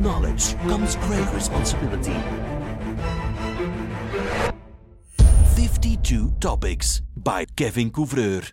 knowledge comes great responsibility. 52 Topics by Kevin Couvreur.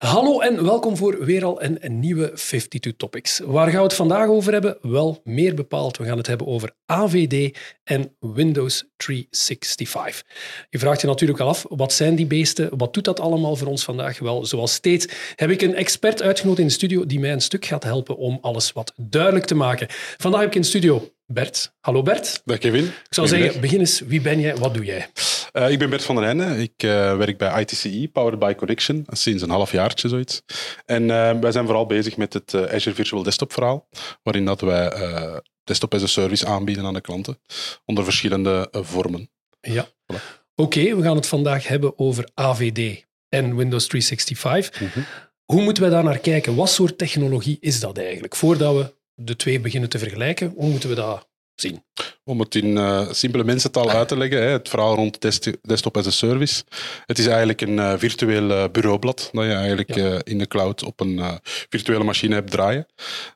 Hallo en welkom voor weer al een, nieuwe 52 Topics. Waar gaan we het vandaag over hebben? Wel, meer bepaald, we gaan het hebben over AVD en Windows 365. Je vraagt je natuurlijk al af, wat zijn die beesten? Wat doet dat allemaal voor ons vandaag? Wel, zoals steeds heb ik een expert uitgenodigd in de studio die mij een stuk gaat helpen om alles wat duidelijk te maken. Vandaag heb ik in de studio Bert. Hallo Bert. Dag Kevin. Ik zou zeggen, begin eens. Wie ben jij? Wat doe jij? Uh, ik ben Bert van der Heijden. Ik uh, werk bij ITCE, Powered by Connection, sinds een half jaartje zoiets. En uh, wij zijn vooral bezig met het Azure Virtual Desktop verhaal, waarin dat wij desktop as a service aanbieden aan de klanten, onder verschillende vormen. Ja. Voilà. Oké, okay, we gaan het vandaag hebben over AVD en Windows 365. Mm -hmm. Hoe moeten we daar naar kijken? Wat soort technologie is dat eigenlijk? Voordat we de twee beginnen te vergelijken, hoe moeten we dat zien? Om het in uh, simpele mensentaal uit te leggen, hè, het verhaal rond desktop as a service. Het is eigenlijk een uh, virtueel uh, bureaublad dat je eigenlijk in de cloud op een virtuele machine hebt draaien,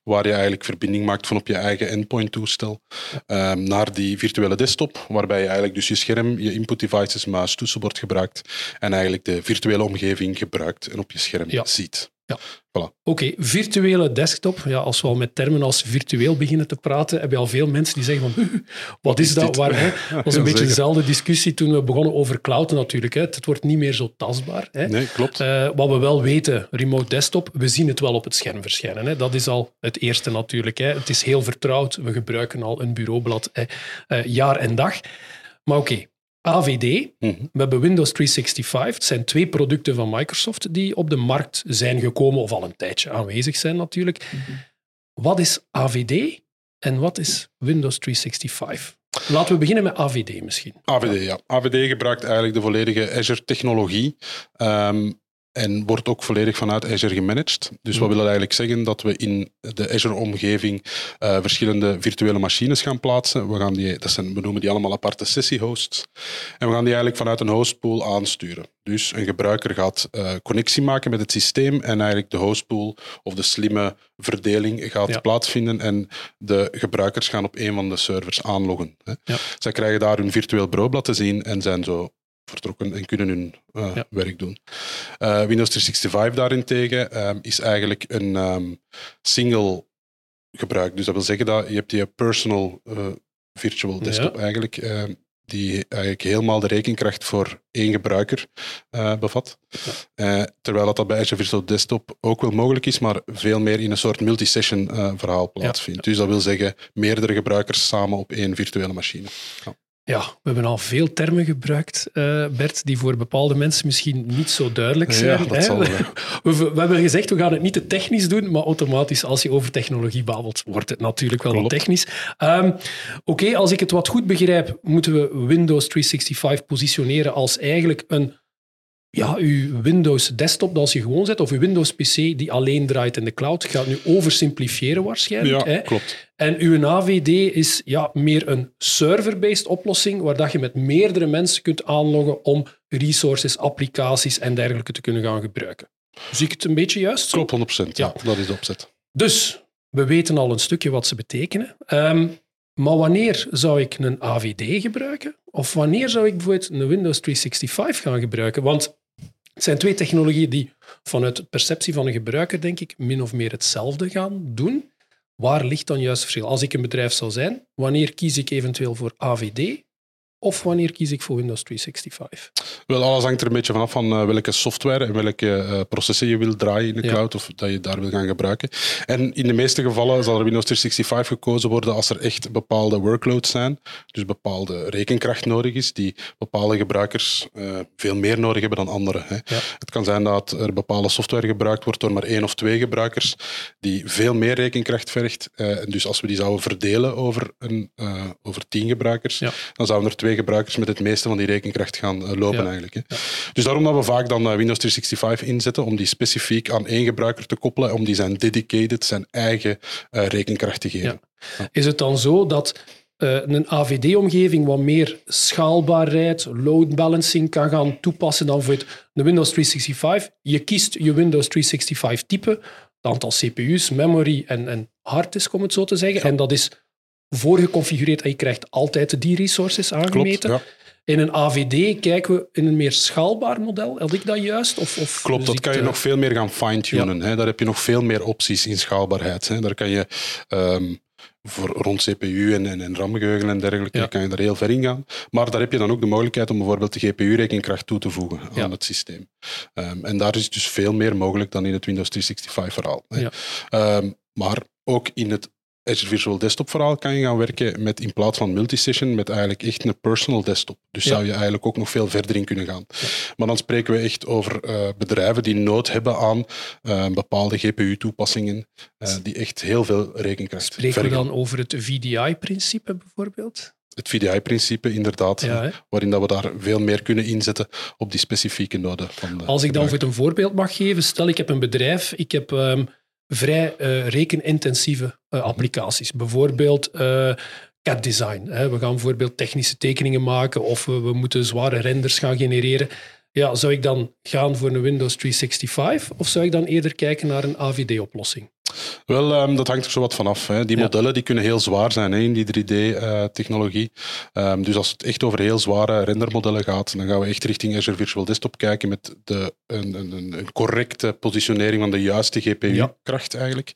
waar je eigenlijk verbinding maakt van op je eigen endpoint toestel ehm, naar die virtuele desktop, waarbij je eigenlijk dus je scherm, je input devices, muis, toetsenbord gebruikt en eigenlijk de virtuele omgeving gebruikt en op je scherm ziet. Ja. Voilà. Oké, virtuele desktop. Ja, als we al met termen als virtueel beginnen te praten, heb je al veel mensen die zeggen van, wat is dat? Waar, hè? Dat was een beetje dezelfde discussie toen we begonnen over cloud natuurlijk. Hè. Het wordt niet meer zo tastbaar. Hè. Nee, klopt. Uh, wat we wel weten, remote desktop, we zien het wel op het scherm verschijnen. Hè. Dat is al het eerste natuurlijk. Hè. Het is heel vertrouwd. We gebruiken al een bureaublad hè. Uh, jaar en dag. Maar oké, AVD, mhm. we hebben Windows 365. Het zijn twee producten van Microsoft die op de markt zijn gekomen of al een tijdje aanwezig zijn natuurlijk. Mhm. Wat is AVD en wat is Windows 365? Laten we beginnen met AVD misschien. AVD, ja. AVD gebruikt eigenlijk de volledige Azure-technologie. Ehm, en wordt ook volledig vanuit Azure gemanaged. Dus wat mm. wil dat eigenlijk zeggen? Dat we in de Azure-omgeving uh, verschillende virtuele machines gaan plaatsen. We, gaan die, dat zijn, we noemen die allemaal aparte sessie-hosts. En we gaan die eigenlijk vanuit een hostpool aansturen. Dus een gebruiker gaat uh, connectie maken met het systeem en eigenlijk de hostpool of de slimme verdeling gaat plaatsvinden en de gebruikers gaan op een van de servers aanloggen. Hè. Ja. Zij krijgen daar hun virtueel bureaublad te zien en zijn zo vertrokken en kunnen hun uh, werk doen. Uh, Windows 365 daarentegen um, is eigenlijk een um, single gebruik. Dus dat wil zeggen dat je hebt die personal uh, virtual desktop ja. eigenlijk, ehm, die eigenlijk helemaal de rekenkracht voor één gebruiker bevat. Ja. terwijl dat, dat bij Azure Virtual Desktop ook wel mogelijk is, maar veel meer in een soort multi-session verhaal plaatsvindt. Dus dat wil zeggen meerdere gebruikers samen op één virtuele machine. Ja, we hebben al veel termen gebruikt, uh, Bert, die voor bepaalde mensen misschien niet zo duidelijk zijn. Ja, dat zal we, we, hebben gezegd, we gaan het niet te technisch doen, maar automatisch, als je over technologie babbelt, wordt het natuurlijk wel wat technisch. Um, Oké, als ik het wat goed begrijp, moeten we Windows 365 positioneren als eigenlijk een ja, uw Windows desktop als je gewoon zet, of uw Windows PC die alleen draait in de cloud, gaat nu oversimplifiëren waarschijnlijk. Ja, hè? klopt. En uw AVD is ja, meer een server-based oplossing, waar dat je met meerdere mensen kunt aanloggen om resources, applicaties en dergelijke te kunnen gaan gebruiken. Zie ik het een beetje juist? Klopt, 100%. Ja, dat is de opzet. Dus, we weten al een stukje wat ze betekenen. Um, maar wanneer zou ik een AVD gebruiken? Of wanneer zou ik bijvoorbeeld een Windows 365 gaan gebruiken? Want het zijn twee technologieën die vanuit de perceptie van een gebruiker, denk ik, min of meer hetzelfde gaan doen. Waar ligt dan juist het verschil? Als ik een bedrijf zou zijn, wanneer kies ik eventueel voor AVD of wanneer kies ik voor Windows 365? Wel, alles hangt er een beetje vanaf van uh, welke software en welke uh, processen je wil draaien in de cloud of dat je daar wil gaan gebruiken. En in de meeste gevallen zal er Windows 365 gekozen worden als er echt bepaalde workloads zijn, dus bepaalde rekenkracht nodig is, die bepaalde gebruikers uh, veel meer nodig hebben dan anderen. Hè. Ja. Het kan zijn dat er bepaalde software gebruikt wordt door maar één of twee gebruikers, die veel meer rekenkracht vergt. en dus als we die zouden verdelen over, een, over tien gebruikers, ja. dan zouden er twee gebruikers met het meeste van die rekenkracht gaan uh, lopen eigenlijk. Hè. Dus daarom dat we vaak dan uh, Windows 365 inzetten om die specifiek aan één gebruiker te koppelen, om die zijn dedicated, zijn eigen uh, rekenkracht te geven. Is het dan zo dat een AVD-omgeving wat meer schaalbaarheid, load balancing kan gaan toepassen dan voor de Windows 365? Je kiest je Windows 365 type, het aantal CPU's, memory en, en harddisk, om het zo te zeggen, en dat is voorgeconfigureerd en je krijgt altijd die resources aangemeten. Klopt, ja. In een AVD kijken we in een meer schaalbaar model. Had ik dat juist? Of, of Klopt, dat kan je nog veel meer gaan fine-tunen. hè. Daar heb je nog veel meer opties in schaalbaarheid. Hè. Daar kan je ehm, voor, rond CPU en, en, en RAM-geheugen en dergelijke Ja. kan je daar heel ver in gaan. Maar daar heb je dan ook de mogelijkheid om bijvoorbeeld de GPU-rekenkracht toe te voegen aan Ja. het systeem. Ehm, en daar is dus veel meer mogelijk dan in het Windows 365-verhaal. Ja. Ehm, maar ook in het Azure Virtual Desktop verhaal kan je gaan werken met in plaats van multisession met eigenlijk echt een personal desktop. Dus Ja. zou je eigenlijk ook nog veel verder in kunnen gaan. Maar dan spreken we echt over eh, bedrijven die nood hebben aan eh, bepaalde GPU-toepassingen eh, die echt heel veel rekenkracht Spreken we dan over het VDI-principe bijvoorbeeld? Het VDI-principe inderdaad, Ja, waarin dat we daar veel meer kunnen inzetten op die specifieke noden. Van de Als ik dan voor het een voorbeeld mag geven, stel ik heb een bedrijf, ik heb ehm, vrij eh, rekenintensieve eh, applicaties. Bijvoorbeeld eh CAD design. Hè. We gaan bijvoorbeeld technische tekeningen maken of we, we moeten zware renders gaan genereren. Ja, zou ik dan gaan voor een Windows 365 of zou ik dan eerder kijken naar een AVD-oplossing? Wel, ehm, dat hangt er zo wat vanaf. Hè. Die Ja. modellen die kunnen heel zwaar zijn hè, in die 3D-technologie. Ehm, dus als het echt over heel zware rendermodellen gaat, dan gaan we echt richting Azure Virtual Desktop kijken met de, een, een, een- correcte positionering van de juiste GPU-kracht eigenlijk.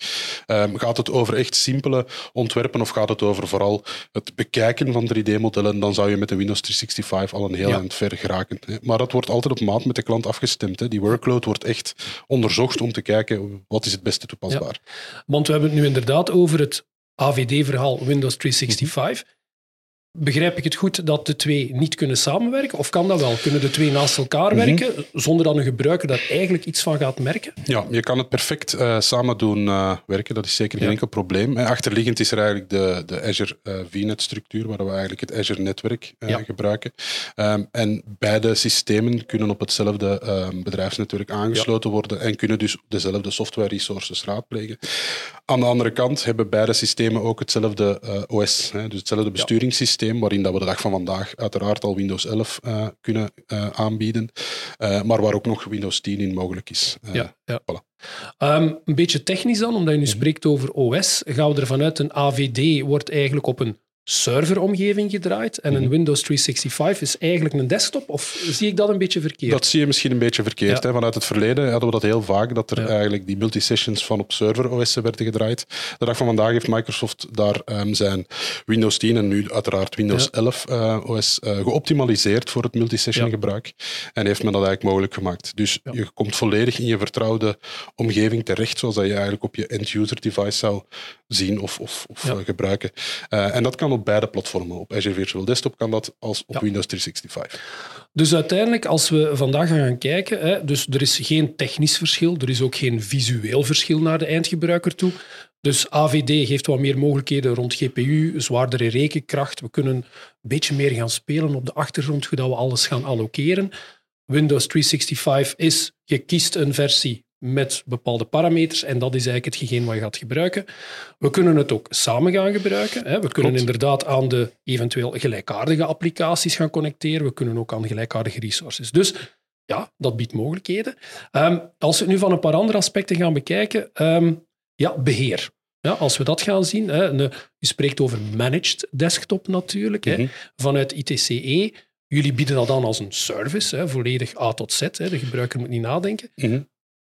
Ehm, gaat het over echt simpele ontwerpen of gaat het over vooral het bekijken van 3D-modellen, dan zou je met de Windows 365 al een heel Ja. eind ver geraken. Hè. Maar dat wordt altijd op maat met de klant afgestemd. Hè. Die workload wordt echt onderzocht om te kijken wat is het beste toepasbaar. Want we hebben het nu inderdaad over het AVD-verhaal Windows 365. Begrijp ik het goed dat de twee niet kunnen samenwerken? Of kan dat wel? Kunnen de twee naast elkaar Mhm. werken zonder dat een gebruiker daar eigenlijk iets van gaat merken? Ja, je kan het perfect eh, samen doen eh, werken. Dat is zeker geen Ja. enkel probleem. Eh, achterliggend is er eigenlijk de, de Azure eh, VNet-structuur, waar we eigenlijk het Azure-netwerk eh, Ja. gebruiken. Ehm, en beide systemen kunnen op hetzelfde ehm, bedrijfsnetwerk aangesloten worden en kunnen dus dezelfde software-resources raadplegen. Aan de andere kant hebben beide systemen ook hetzelfde OS, hè, dus hetzelfde besturingssysteem, waarin dat we de dag van vandaag uiteraard al Windows 11 eh, kunnen eh, aanbieden, eh, maar waar ook nog Windows 10 in mogelijk is. Ja, ja. voilà. Ehm, een beetje technisch dan, omdat je nu Mhm. spreekt over OS, gaan we ervan uit een AVD wordt eigenlijk op een serveromgeving gedraaid en Mhm. een Windows 365 is eigenlijk een desktop? Of zie ik dat een beetje verkeerd? Dat zie je misschien een beetje verkeerd. Ja. Hè? Vanuit het verleden hadden we dat heel vaak, dat er Ja. eigenlijk die multisessions van op server OS werden gedraaid. De dag van vandaag heeft Microsoft daar ehm, zijn Windows 10 en nu uiteraard Windows Ja. 11 eh, OS eh, geoptimaliseerd voor het multisession gebruik. En heeft men dat eigenlijk mogelijk gemaakt. Dus je komt volledig in je vertrouwde omgeving terecht, zoals dat je eigenlijk op je end-user device zou zien of, of, of eh, gebruiken. En dat kan op beide platformen. Op Azure Virtual Desktop kan dat als op Ja. Windows 365. Dus uiteindelijk, als we vandaag gaan kijken, hè, dus er is geen technisch verschil, er is ook geen visueel verschil naar de eindgebruiker toe. Dus AVD geeft wat meer mogelijkheden rond GPU, zwaardere rekenkracht. We kunnen een beetje meer gaan spelen op de achtergrond, hoe dat we alles gaan allokeren. Windows 365 is, je kiest een versie met bepaalde parameters en dat is eigenlijk hetgeen wat je gaat gebruiken. We kunnen het ook samen gaan gebruiken. Hè. We kunnen inderdaad aan de eventueel gelijkaardige applicaties gaan connecteren. We kunnen ook aan gelijkaardige resources. Dus ja, dat biedt mogelijkheden. Ehm, als we het nu van een paar andere aspecten gaan bekijken, ehm, ja, beheer. Ja, als we dat gaan zien, hè, je spreekt over managed desktop natuurlijk, hè, Mhm. vanuit ITCE. Jullie bieden dat aan als een service, hè, volledig A tot Z. Hè, de gebruiker moet niet nadenken. Mhm.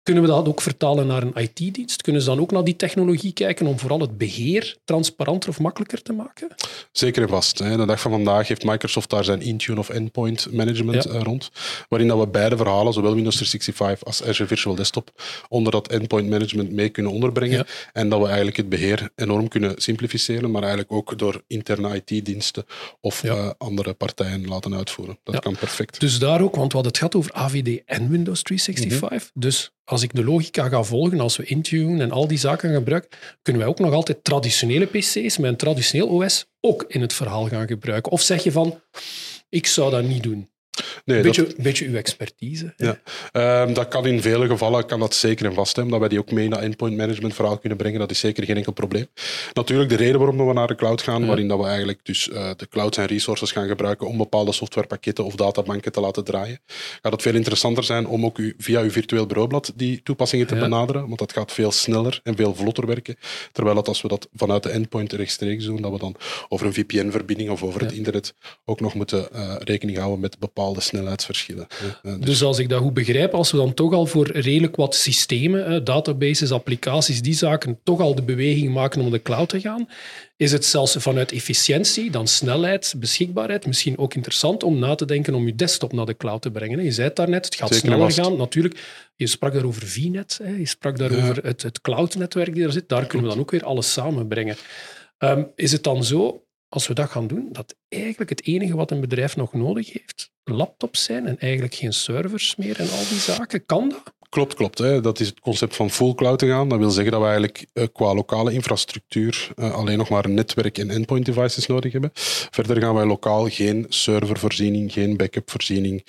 Kunnen we dat ook vertalen naar een IT-dienst? Kunnen ze dan ook naar die technologie kijken om vooral het beheer transparanter of makkelijker te maken? Zeker en vast. Hè. De dag van vandaag heeft Microsoft daar zijn Intune of Endpoint Management Ja. eh, rond, waarin dat we beide verhalen, zowel Windows 365 als Azure Virtual Desktop, onder dat Endpoint Management mee kunnen onderbrengen. Ja. En dat we eigenlijk het beheer enorm kunnen simplificeren, maar eigenlijk ook door interne IT-diensten of Ja. eh, andere partijen laten uitvoeren. Dat kan perfect. Dus daar ook, want we hadden het gehad over AVD en Windows 365. Dus als ik de logica ga volgen, als we Intune en al die zaken gebruiken, kunnen wij ook nog altijd traditionele PC's met een traditioneel OS ook in het verhaal gaan gebruiken. Of zeg je van, ik zou dat niet doen. Nee, dat- beetje, beetje uw expertise. Ja. Ehm, dat kan in vele gevallen kan dat zeker en vast hebben. Dat wij die ook mee dat endpoint management verhaal kunnen brengen. Dat is zeker geen enkel probleem. Natuurlijk de reden waarom we naar de cloud gaan, Ja. waarin dat we eigenlijk dus eh, de clouds en resources gaan gebruiken om bepaalde softwarepakketten of databanken te laten draaien. Gaat het veel interessanter zijn om ook u, via uw virtueel bureaublad die toepassingen te Ja. benaderen, want dat gaat veel sneller en veel vlotter werken. Terwijl dat als we dat vanuit de endpoint rechtstreeks doen, dat we dan over een VPN-verbinding of over het internet ook nog moeten eh, rekening houden met bepaalde snelheidsverschillen. hè. Eh, Dus als ik dat goed begrijp, als we dan toch al voor redelijk wat systemen, hè, databases, applicaties, die zaken, toch al de beweging maken om naar de cloud te gaan, is het zelfs vanuit efficiëntie, dan snelheid, beschikbaarheid, misschien ook interessant om na te denken om je desktop naar de cloud te brengen. hè. Je zei het daarnet, het gaat Zeker sneller vast. gaan. Natuurlijk, je sprak daarover VNet, hè, je sprak daarover het, het cloud-netwerk die er zit. Daar kunnen we dan ook weer alles samenbrengen. Ehm, is het dan zo, als we dat gaan doen, dat eigenlijk het enige wat een bedrijf nog nodig heeft, laptops zijn en eigenlijk geen servers meer en al die zaken? Kan dat? Klopt, klopt. Hè. Dat is het concept van full cloud te gaan. Dat wil zeggen dat we eigenlijk eh, qua lokale infrastructuur eh, alleen nog maar een netwerk en endpoint devices nodig hebben. Verder gaan wij lokaal geen servervoorziening, geen backup-voorziening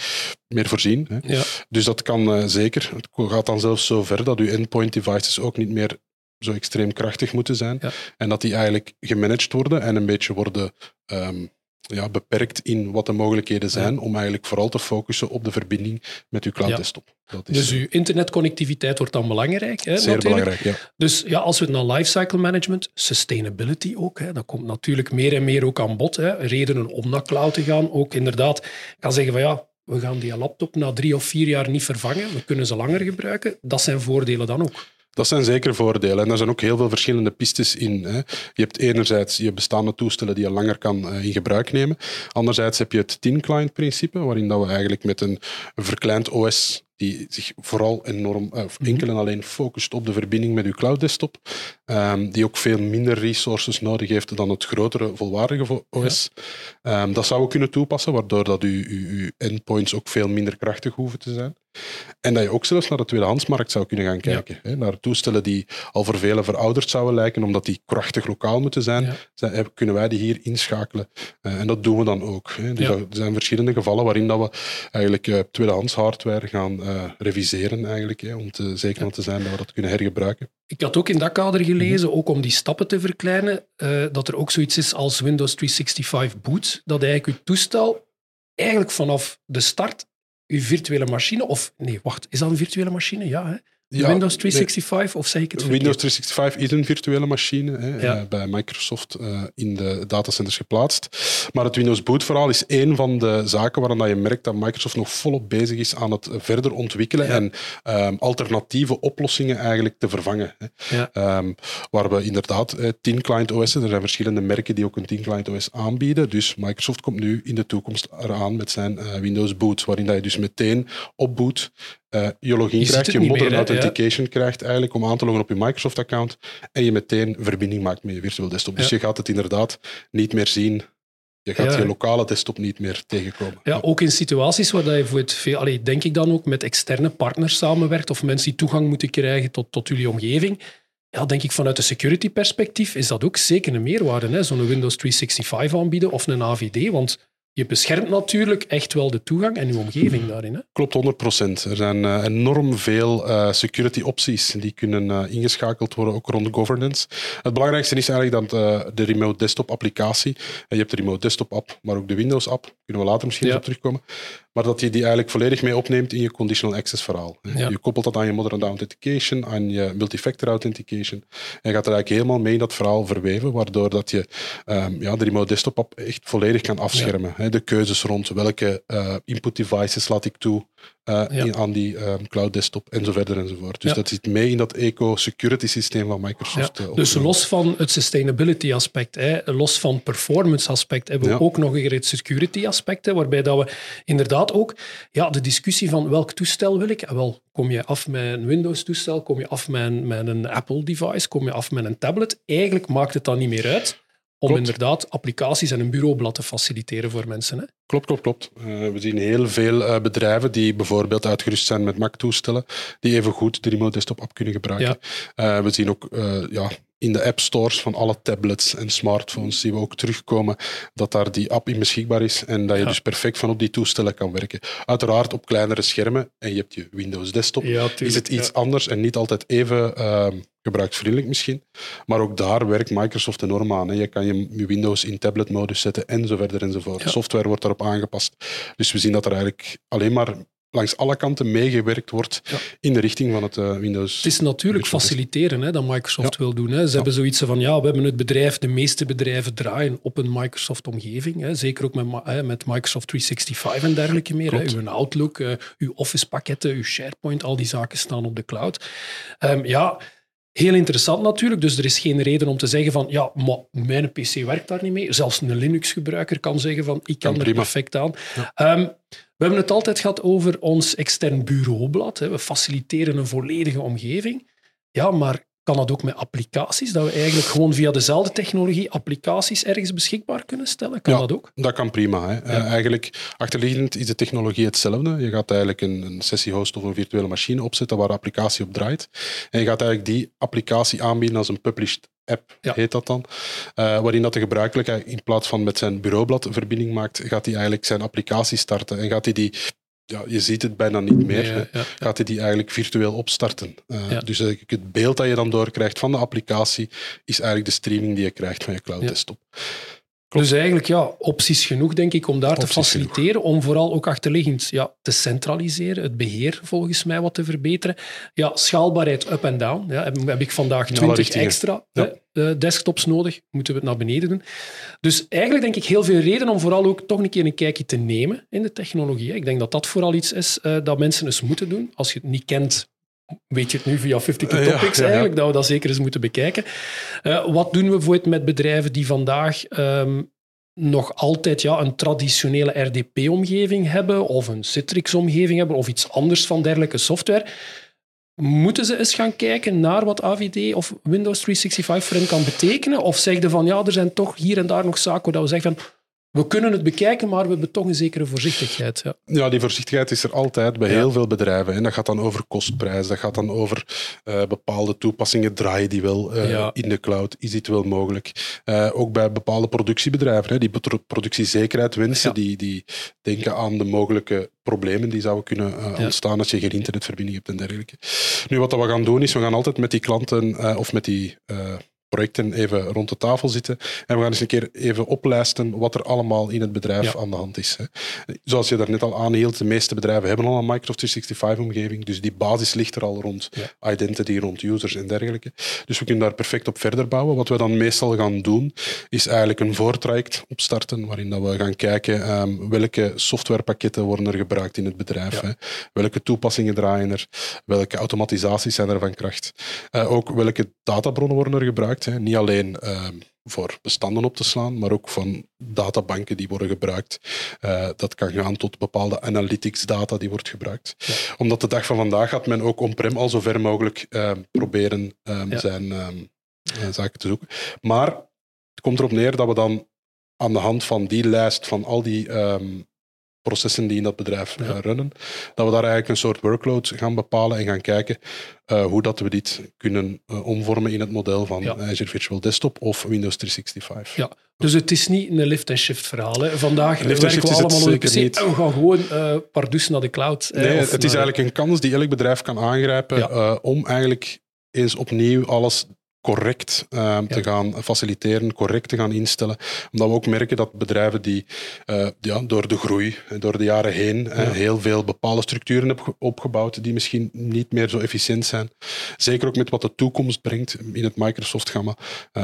meer voorzien. Hè. Ja. Dus dat kan eh, zeker. Het gaat dan zelfs zo ver dat uw endpoint devices ook niet meer zo extreem krachtig moeten zijn. Ja. En dat die eigenlijk gemanaged worden en een beetje worden ehm, ja, beperkt in wat de mogelijkheden zijn om eigenlijk vooral te focussen op de verbinding met uw cloud desktop. Dat is Dus uw internetconnectiviteit wordt dan belangrijk. Hè, zeer natuurlijk. belangrijk. Ja. Dus ja, als we het naar lifecycle management, sustainability ook, hè, dat komt natuurlijk meer en meer ook aan bod. Hè, redenen om naar cloud te gaan. Ook inderdaad, kan zeggen van ja, we gaan die laptop na drie of vier jaar niet vervangen. We kunnen ze langer gebruiken. Dat zijn voordelen dan ook. Dat zijn zeker voordelen. En daar zijn ook heel veel verschillende pistes in. Hè. Je hebt enerzijds je bestaande toestellen die je langer kan eh, in gebruik nemen. Anderzijds heb je het thin-client-principe, waarin dat we eigenlijk met een verkleind OS die zich vooral enorm, eh, enkel en alleen focust op de verbinding met uw cloud desktop, ehm, die ook veel minder resources nodig heeft dan het grotere, volwaardige vo- OS. Ehm, dat zou we kunnen toepassen, waardoor dat uw, uw, uw endpoints ook veel minder krachtig hoeven te zijn. En dat je ook zelfs naar de tweedehandsmarkt zou kunnen gaan kijken. Hè, naar toestellen die al voor velen verouderd zouden lijken, omdat die krachtig lokaal moeten zijn, Ja. zijn- eh, kunnen wij die hier inschakelen. Eh, en dat doen we dan ook. Hè. Dus er zijn verschillende gevallen waarin dat we eigenlijk eh, tweedehands hardware gaan eh, reviseren, eigenlijk, hè, om te, zeker om te zijn dat we dat kunnen hergebruiken. Ik had ook in dat kader gelezen, ook om die stappen te verkleinen, eh, dat er ook zoiets is als Windows 365 Boot, dat eigenlijk uw toestel eigenlijk vanaf de start uw virtuele machine, of nee, wacht, is dat een virtuele machine? Ja, hè? Ja, Windows 365, of zeg ik het Windows verkeerd? 365 is een virtuele machine hè, Ja. eh, bij Microsoft eh, in de datacenters geplaatst. Maar het Windows Boot verhaal is één van de zaken waaraan dat je merkt dat Microsoft nog volop bezig is aan het verder ontwikkelen Ja. en ehm, alternatieve oplossingen eigenlijk te vervangen. Hè. Ehm, waar we inderdaad eh, 10 client OS, er zijn verschillende merken die ook een 10 client OS aanbieden. Dus Microsoft komt nu in de toekomst eraan met zijn eh, Windows Boot, waarin dat je dus meteen op eh, je login Je krijgt, je modern meer, hè? Ja. authentication krijgt eigenlijk om aan te loggen op je Microsoft-account en je meteen verbinding maakt met je virtual desktop. Dus Ja. je gaat het inderdaad niet meer zien. Je gaat Ja. je lokale desktop niet meer tegenkomen. Ja, ook in situaties waar dat je voor het veel, allee, denk ik dan ook met externe partners samenwerkt of mensen die toegang moeten krijgen tot, tot jullie omgeving. Ja, denk ik vanuit een security perspectief is dat ook zeker een meerwaarde. Zo'n Windows 365 aanbieden of een AVD, want je beschermt natuurlijk echt wel de toegang en je omgeving daarin. Hè. Klopt, 100%. Er zijn eh, enorm veel eh, security opties die kunnen eh, ingeschakeld worden, ook rond governance. Het belangrijkste is eigenlijk dat de remote desktop applicatie, je hebt de remote desktop app, maar ook de Windows app, kunnen we later misschien Ja. eens op terugkomen, maar dat je die eigenlijk volledig mee opneemt in je conditional access verhaal. Ja. Je koppelt dat aan je modern authentication, aan je multifactor authentication en je gaat er eigenlijk helemaal mee in dat verhaal verweven, waardoor dat je ehm, ja, de remote desktop app echt volledig kan afschermen. De keuzes rond welke eh, input devices laat ik toe eh, Ja. in- aan die ehm, cloud desktop en zo verder enzovoort. Dus Ja. dat zit mee in dat eco-security systeem van Microsoft. Ja, eh, dus los van het sustainability aspect, hè, los van performance aspect, hebben we ook nog weer het security aspect, hè, waarbij dat we inderdaad ook ja, de discussie van welk toestel wil ik. Wel, kom je af met een Windows toestel, kom je af met een, met een Apple device, kom je af met een tablet. Eigenlijk maakt het dan niet meer uit om Klopt. inderdaad applicaties en een bureaublad te faciliteren voor mensen. Hè. Klopt, klopt, klopt. Uh, we zien heel veel uh, bedrijven die bijvoorbeeld uitgerust zijn met Mac-toestellen, die even goed de remote desktop app kunnen gebruiken. Ja. Uh, we zien ook ja, in de app stores van alle tablets en smartphones zien we ook terugkomen dat daar die app in beschikbaar is en dat je dus perfect van op die toestellen kan werken. Uiteraard op kleinere schermen en je hebt je Windows desktop. Ja, is het iets anders en niet altijd even ehm, gebruiksvriendelijk misschien. Maar ook daar werkt Microsoft enorm aan. Hè. Je kan je, Windows in tablet-modus zetten en zo verder enzovoort. Software wordt daarop aangepast. Dus we zien dat er eigenlijk alleen maar langs alle kanten meegewerkt wordt in de richting van het uh, Windows. Het is natuurlijk faciliteren hè, dat Microsoft wil doen. Hè. Ze hebben zoiets van, ja, we hebben het bedrijf, de meeste bedrijven draaien op een Microsoft-omgeving. Zeker ook met, met Microsoft 365 en dergelijke meer. Hè. Uw Outlook, uh, uw Office-pakketten, uw SharePoint, al die zaken staan op de cloud. Um, ja... Heel interessant natuurlijk, dus er is geen reden om te zeggen van ja, maar mijn PC werkt daar niet mee. Zelfs een Linux-gebruiker kan zeggen van ik kan, er perfect aan. Ehm, we hebben het altijd gehad over ons extern bureaublad. Hè. We faciliteren een volledige omgeving. Ja, maar kan dat ook met applicaties? Dat we eigenlijk gewoon via dezelfde technologie applicaties ergens beschikbaar kunnen stellen? Kan dat ook? Dat kan prima. Hè. Eh, eigenlijk, achterliggend is de technologie hetzelfde. Je gaat eigenlijk een, een sessiehost of een virtuele machine opzetten waar de applicatie op draait. En je gaat eigenlijk die applicatie aanbieden als een published app, heet dat dan. Uh, waarin dat de gebruikelijke in plaats van met zijn bureaublad verbinding maakt, gaat hij eigenlijk zijn applicatie starten. En gaat hij die ja, je ziet het bijna niet meer. Gaat hij die eigenlijk virtueel opstarten. Uh, dus het beeld dat je dan doorkrijgt van de applicatie is eigenlijk de streaming die je krijgt van je cloud desktop. Dus eigenlijk ja, opties genoeg, denk ik, om daar te faciliteren. Om vooral ook achterliggend ja, te centraliseren, het beheer volgens mij wat te verbeteren. Ja, schaalbaarheid up en down. Ja, heb, heb ik vandaag 20 extra ja. uh, desktops nodig, moeten we het naar beneden doen. Dus eigenlijk denk ik heel veel reden om vooral ook toch een keer een kijkje te nemen in de technologie. Ik denk dat dat vooral iets is uh, dat mensen eens moeten doen. Als je het niet kent, weet je het nu via 52 uh, Topics eigenlijk, dat we dat zeker eens moeten bekijken. Uh, wat doen we bijvoorbeeld met bedrijven die vandaag um, nog altijd ja, een traditionele RDP-omgeving hebben of een Citrix-omgeving hebben of iets anders van dergelijke software? Moeten ze eens gaan kijken naar wat AVD of Windows 365 voor hen kan betekenen? Of zeggen van ja, er zijn toch hier en daar nog zaken waar we zeggen van we kunnen het bekijken, maar we hebben toch een zekere voorzichtigheid. Ja, ja die voorzichtigheid is er altijd bij heel veel bedrijven. En dat gaat dan over kostprijs, dat gaat dan over uh, bepaalde toepassingen draaien die wel uh, in de cloud. Is dit wel mogelijk? Uh, ook bij bepaalde productiebedrijven, hè, die productiezekerheid wensen, die, die denken aan de mogelijke problemen die zouden kunnen ontstaan als je geen internetverbinding hebt en dergelijke. Nu, wat we gaan doen is, we gaan altijd met die klanten of met die projecten even rond de tafel zitten. En we gaan eens een keer even oplijsten wat er allemaal in het bedrijf aan de hand is. Hè. Zoals je daarnet al aanhield, de meeste bedrijven hebben al een Microsoft 365-omgeving. Dus die basis ligt er al rond identity, rond users en dergelijke. Dus we kunnen daar perfect op verder bouwen. Wat we dan meestal gaan doen, is eigenlijk een voortraject opstarten, waarin dat we gaan kijken um, welke softwarepakketten worden er gebruikt in het bedrijf. Hè. Welke toepassingen draaien er? Welke automatisaties zijn er van kracht? Uh, ook welke databronnen worden er gebruikt? Niet alleen ehm, voor bestanden op te slaan, maar ook van databanken die worden gebruikt. Uh, dat kan gaan tot bepaalde analytics data die wordt gebruikt. Omdat de dag van vandaag gaat men ook on-prem al zo ver mogelijk ehm, proberen ehm, zijn uh, zaken te zoeken. Maar het komt erop neer dat we dan aan de hand van die lijst van al die processen die in dat bedrijf uh, runnen, dat we daar eigenlijk een soort workload gaan bepalen en gaan kijken uh, hoe dat we dit kunnen uh, omvormen in het model van ja. Azure Virtual Desktop of Windows 365. Ja, dus het is niet een lift-and-shift verhaal. Hè. Vandaag lift werken we allemaal op de PC niet. we gaan gewoon pardus naar de cloud. Nee, het is eigenlijk een kans die elk bedrijf kan aangrijpen ja. om eigenlijk eens opnieuw alles correct uh, te gaan faciliteren, correct te gaan instellen. Omdat we ook merken dat bedrijven die uh, ja, door de groei, door de jaren heen, uh, heel veel bepaalde structuren hebben opgebouwd die misschien niet meer zo efficiënt zijn. Zeker ook met wat de toekomst brengt in het Microsoft-gamma,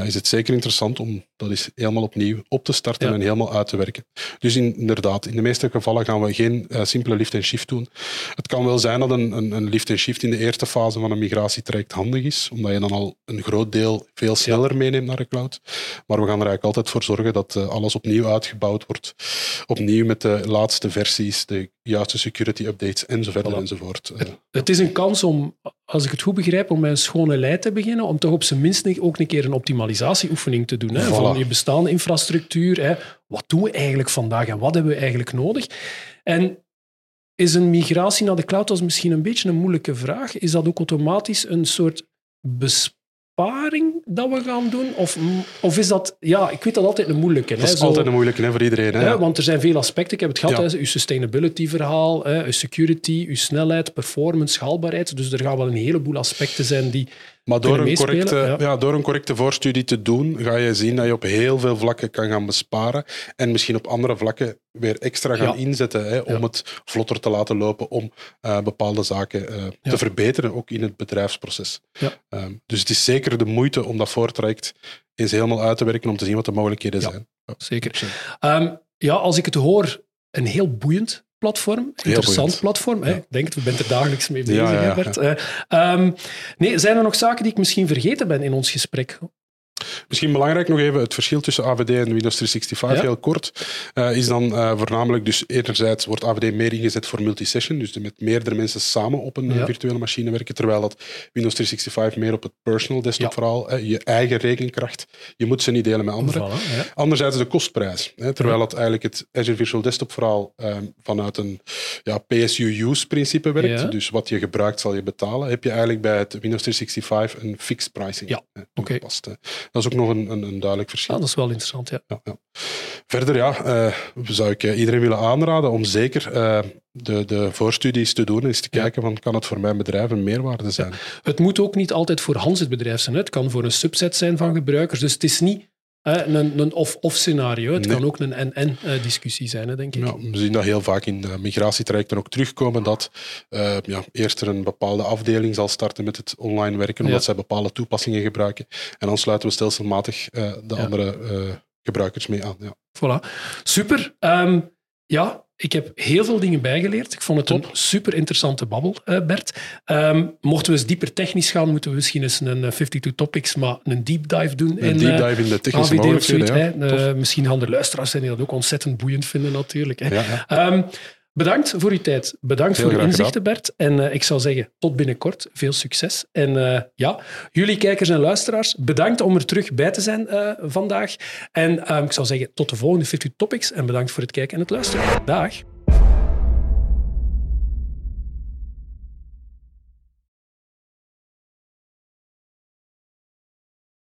is het zeker interessant om dat eens helemaal opnieuw op te starten en helemaal uit te werken. Dus in, inderdaad, in de meeste gevallen gaan we geen simpele lift en shift doen. Het kan wel zijn dat een, een, een lift en shift in de eerste fase van een migratietraject handig is, omdat je dan al een groot groot deel veel sneller meeneemt naar de cloud. Maar we gaan er eigenlijk altijd voor zorgen dat eh, alles opnieuw uitgebouwd wordt. Opnieuw met de laatste versies, de juiste security updates en zo verder Voilà. enzovoort. Eh, Het is een kans om, als ik het goed begrijp, om met een schone lei te beginnen, om toch op zijn minst ook een keer een optimalisatieoefening te doen. Hè, Voilà. Van je bestaande infrastructuur. Hè. Wat doen we eigenlijk vandaag en wat hebben we eigenlijk nodig? En is een migratie naar de cloud, dat is misschien een beetje een moeilijke vraag, is dat ook automatisch een soort besparing dat we gaan doen? Of, of is dat... Ja, ik weet dat altijd een moeilijke. dat hè, is zo- altijd een moeilijke hè, voor iedereen. Hè? ja, want er zijn veel aspecten. Ik heb het gehad, Ja. hè, uw sustainability-verhaal, uw security, uw snelheid, performance, schaalbaarheid. Dus er gaan wel een heleboel aspecten zijn die... Maar door een, correcte, ja. ja. door een correcte voorstudie te doen, ga je zien dat je op heel veel vlakken kan gaan besparen. En misschien op andere vlakken weer extra gaan Ja. inzetten hè, om het vlotter te laten lopen, om eh, bepaalde zaken eh, te verbeteren, ook in het bedrijfsproces. Ja. Ehm, dus het is zeker de moeite om dat voortraject eens helemaal uit te werken, om te zien wat de mogelijkheden Ja. zijn. Zeker. Ehm, ja, als ik het hoor, een heel boeiend platform. Interessant platform. Hè? Ik denk het, we bent er dagelijks mee bezig, Ja, ja? Eh, ehm, nee, zijn er nog zaken die ik misschien vergeten ben in ons gesprek? Misschien belangrijk nog even het verschil tussen AVD en Windows 365, Ja. heel kort, eh, is dan eh, voornamelijk, dus enerzijds wordt AVD meer ingezet voor multisession, dus met meerdere mensen samen op een eh, Ja. virtuele machine werken, terwijl dat Windows 365 meer op het personal desktop Ja. verhaal, je eigen rekenkracht, je moet ze niet delen met anderen. Anderzijds de kostprijs. Hè, terwijl dat eigenlijk het Azure Virtual Desktop verhaal eh, vanuit een ja, PSU-use-principe werkt. Ja. Dus wat je gebruikt zal je betalen. Heb je eigenlijk bij het Windows 365 een fixed pricing Ja, oké. Dat is ook nog een, een, een duidelijk verschil. Ah, dat is wel interessant, ja. Ja, ja. Verder ja, eh, zou ik eh, iedereen willen aanraden om zeker eh, de, de voorstudies te doen en eens te Ja. kijken van kan het voor mijn bedrijf een meerwaarde zijn. Het moet ook niet altijd voor Hans het bedrijf zijn. Hè. Het kan voor een subset zijn van gebruikers. Dus het is niet hè, een, een of-of scenario. Het Nee. kan ook een en-en eh, discussie zijn, hè, denk ik. Ja, we zien dat heel vaak in de migratietrajecten ook terugkomen, dat eh, ja, eerst er een bepaalde afdeling zal starten met het online werken, omdat Ja. zij bepaalde toepassingen gebruiken. En dan sluiten we stelselmatig eh, de andere eh, gebruikers mee aan. Ja. Voilà. Super. Ehm, ja, ik heb heel veel dingen bijgeleerd. Ik vond het Top. een super interessante babbel, eh, Bert. Ehm, mochten we eens dieper technisch gaan, moeten we misschien eens een eh, 52 Topics, maar een deep dive doen. Een in, deep eh, dive in de technische AVD of mogelijkheden. zoiets. Ja. Eh, misschien gaan er luisteraars zijn die dat ook ontzettend boeiend vinden, natuurlijk. Hè. Ja, ja. Ehm, bedankt voor uw tijd. Bedankt Heel voor uw inzichten, Bert. En eh, ik zou zeggen, tot binnenkort. Veel succes. En eh, ja, jullie kijkers en luisteraars, bedankt om er terug bij te zijn eh, vandaag. En ehm, ik zou zeggen, tot de volgende 50 Topics. En bedankt voor het kijken en het luisteren. Dag.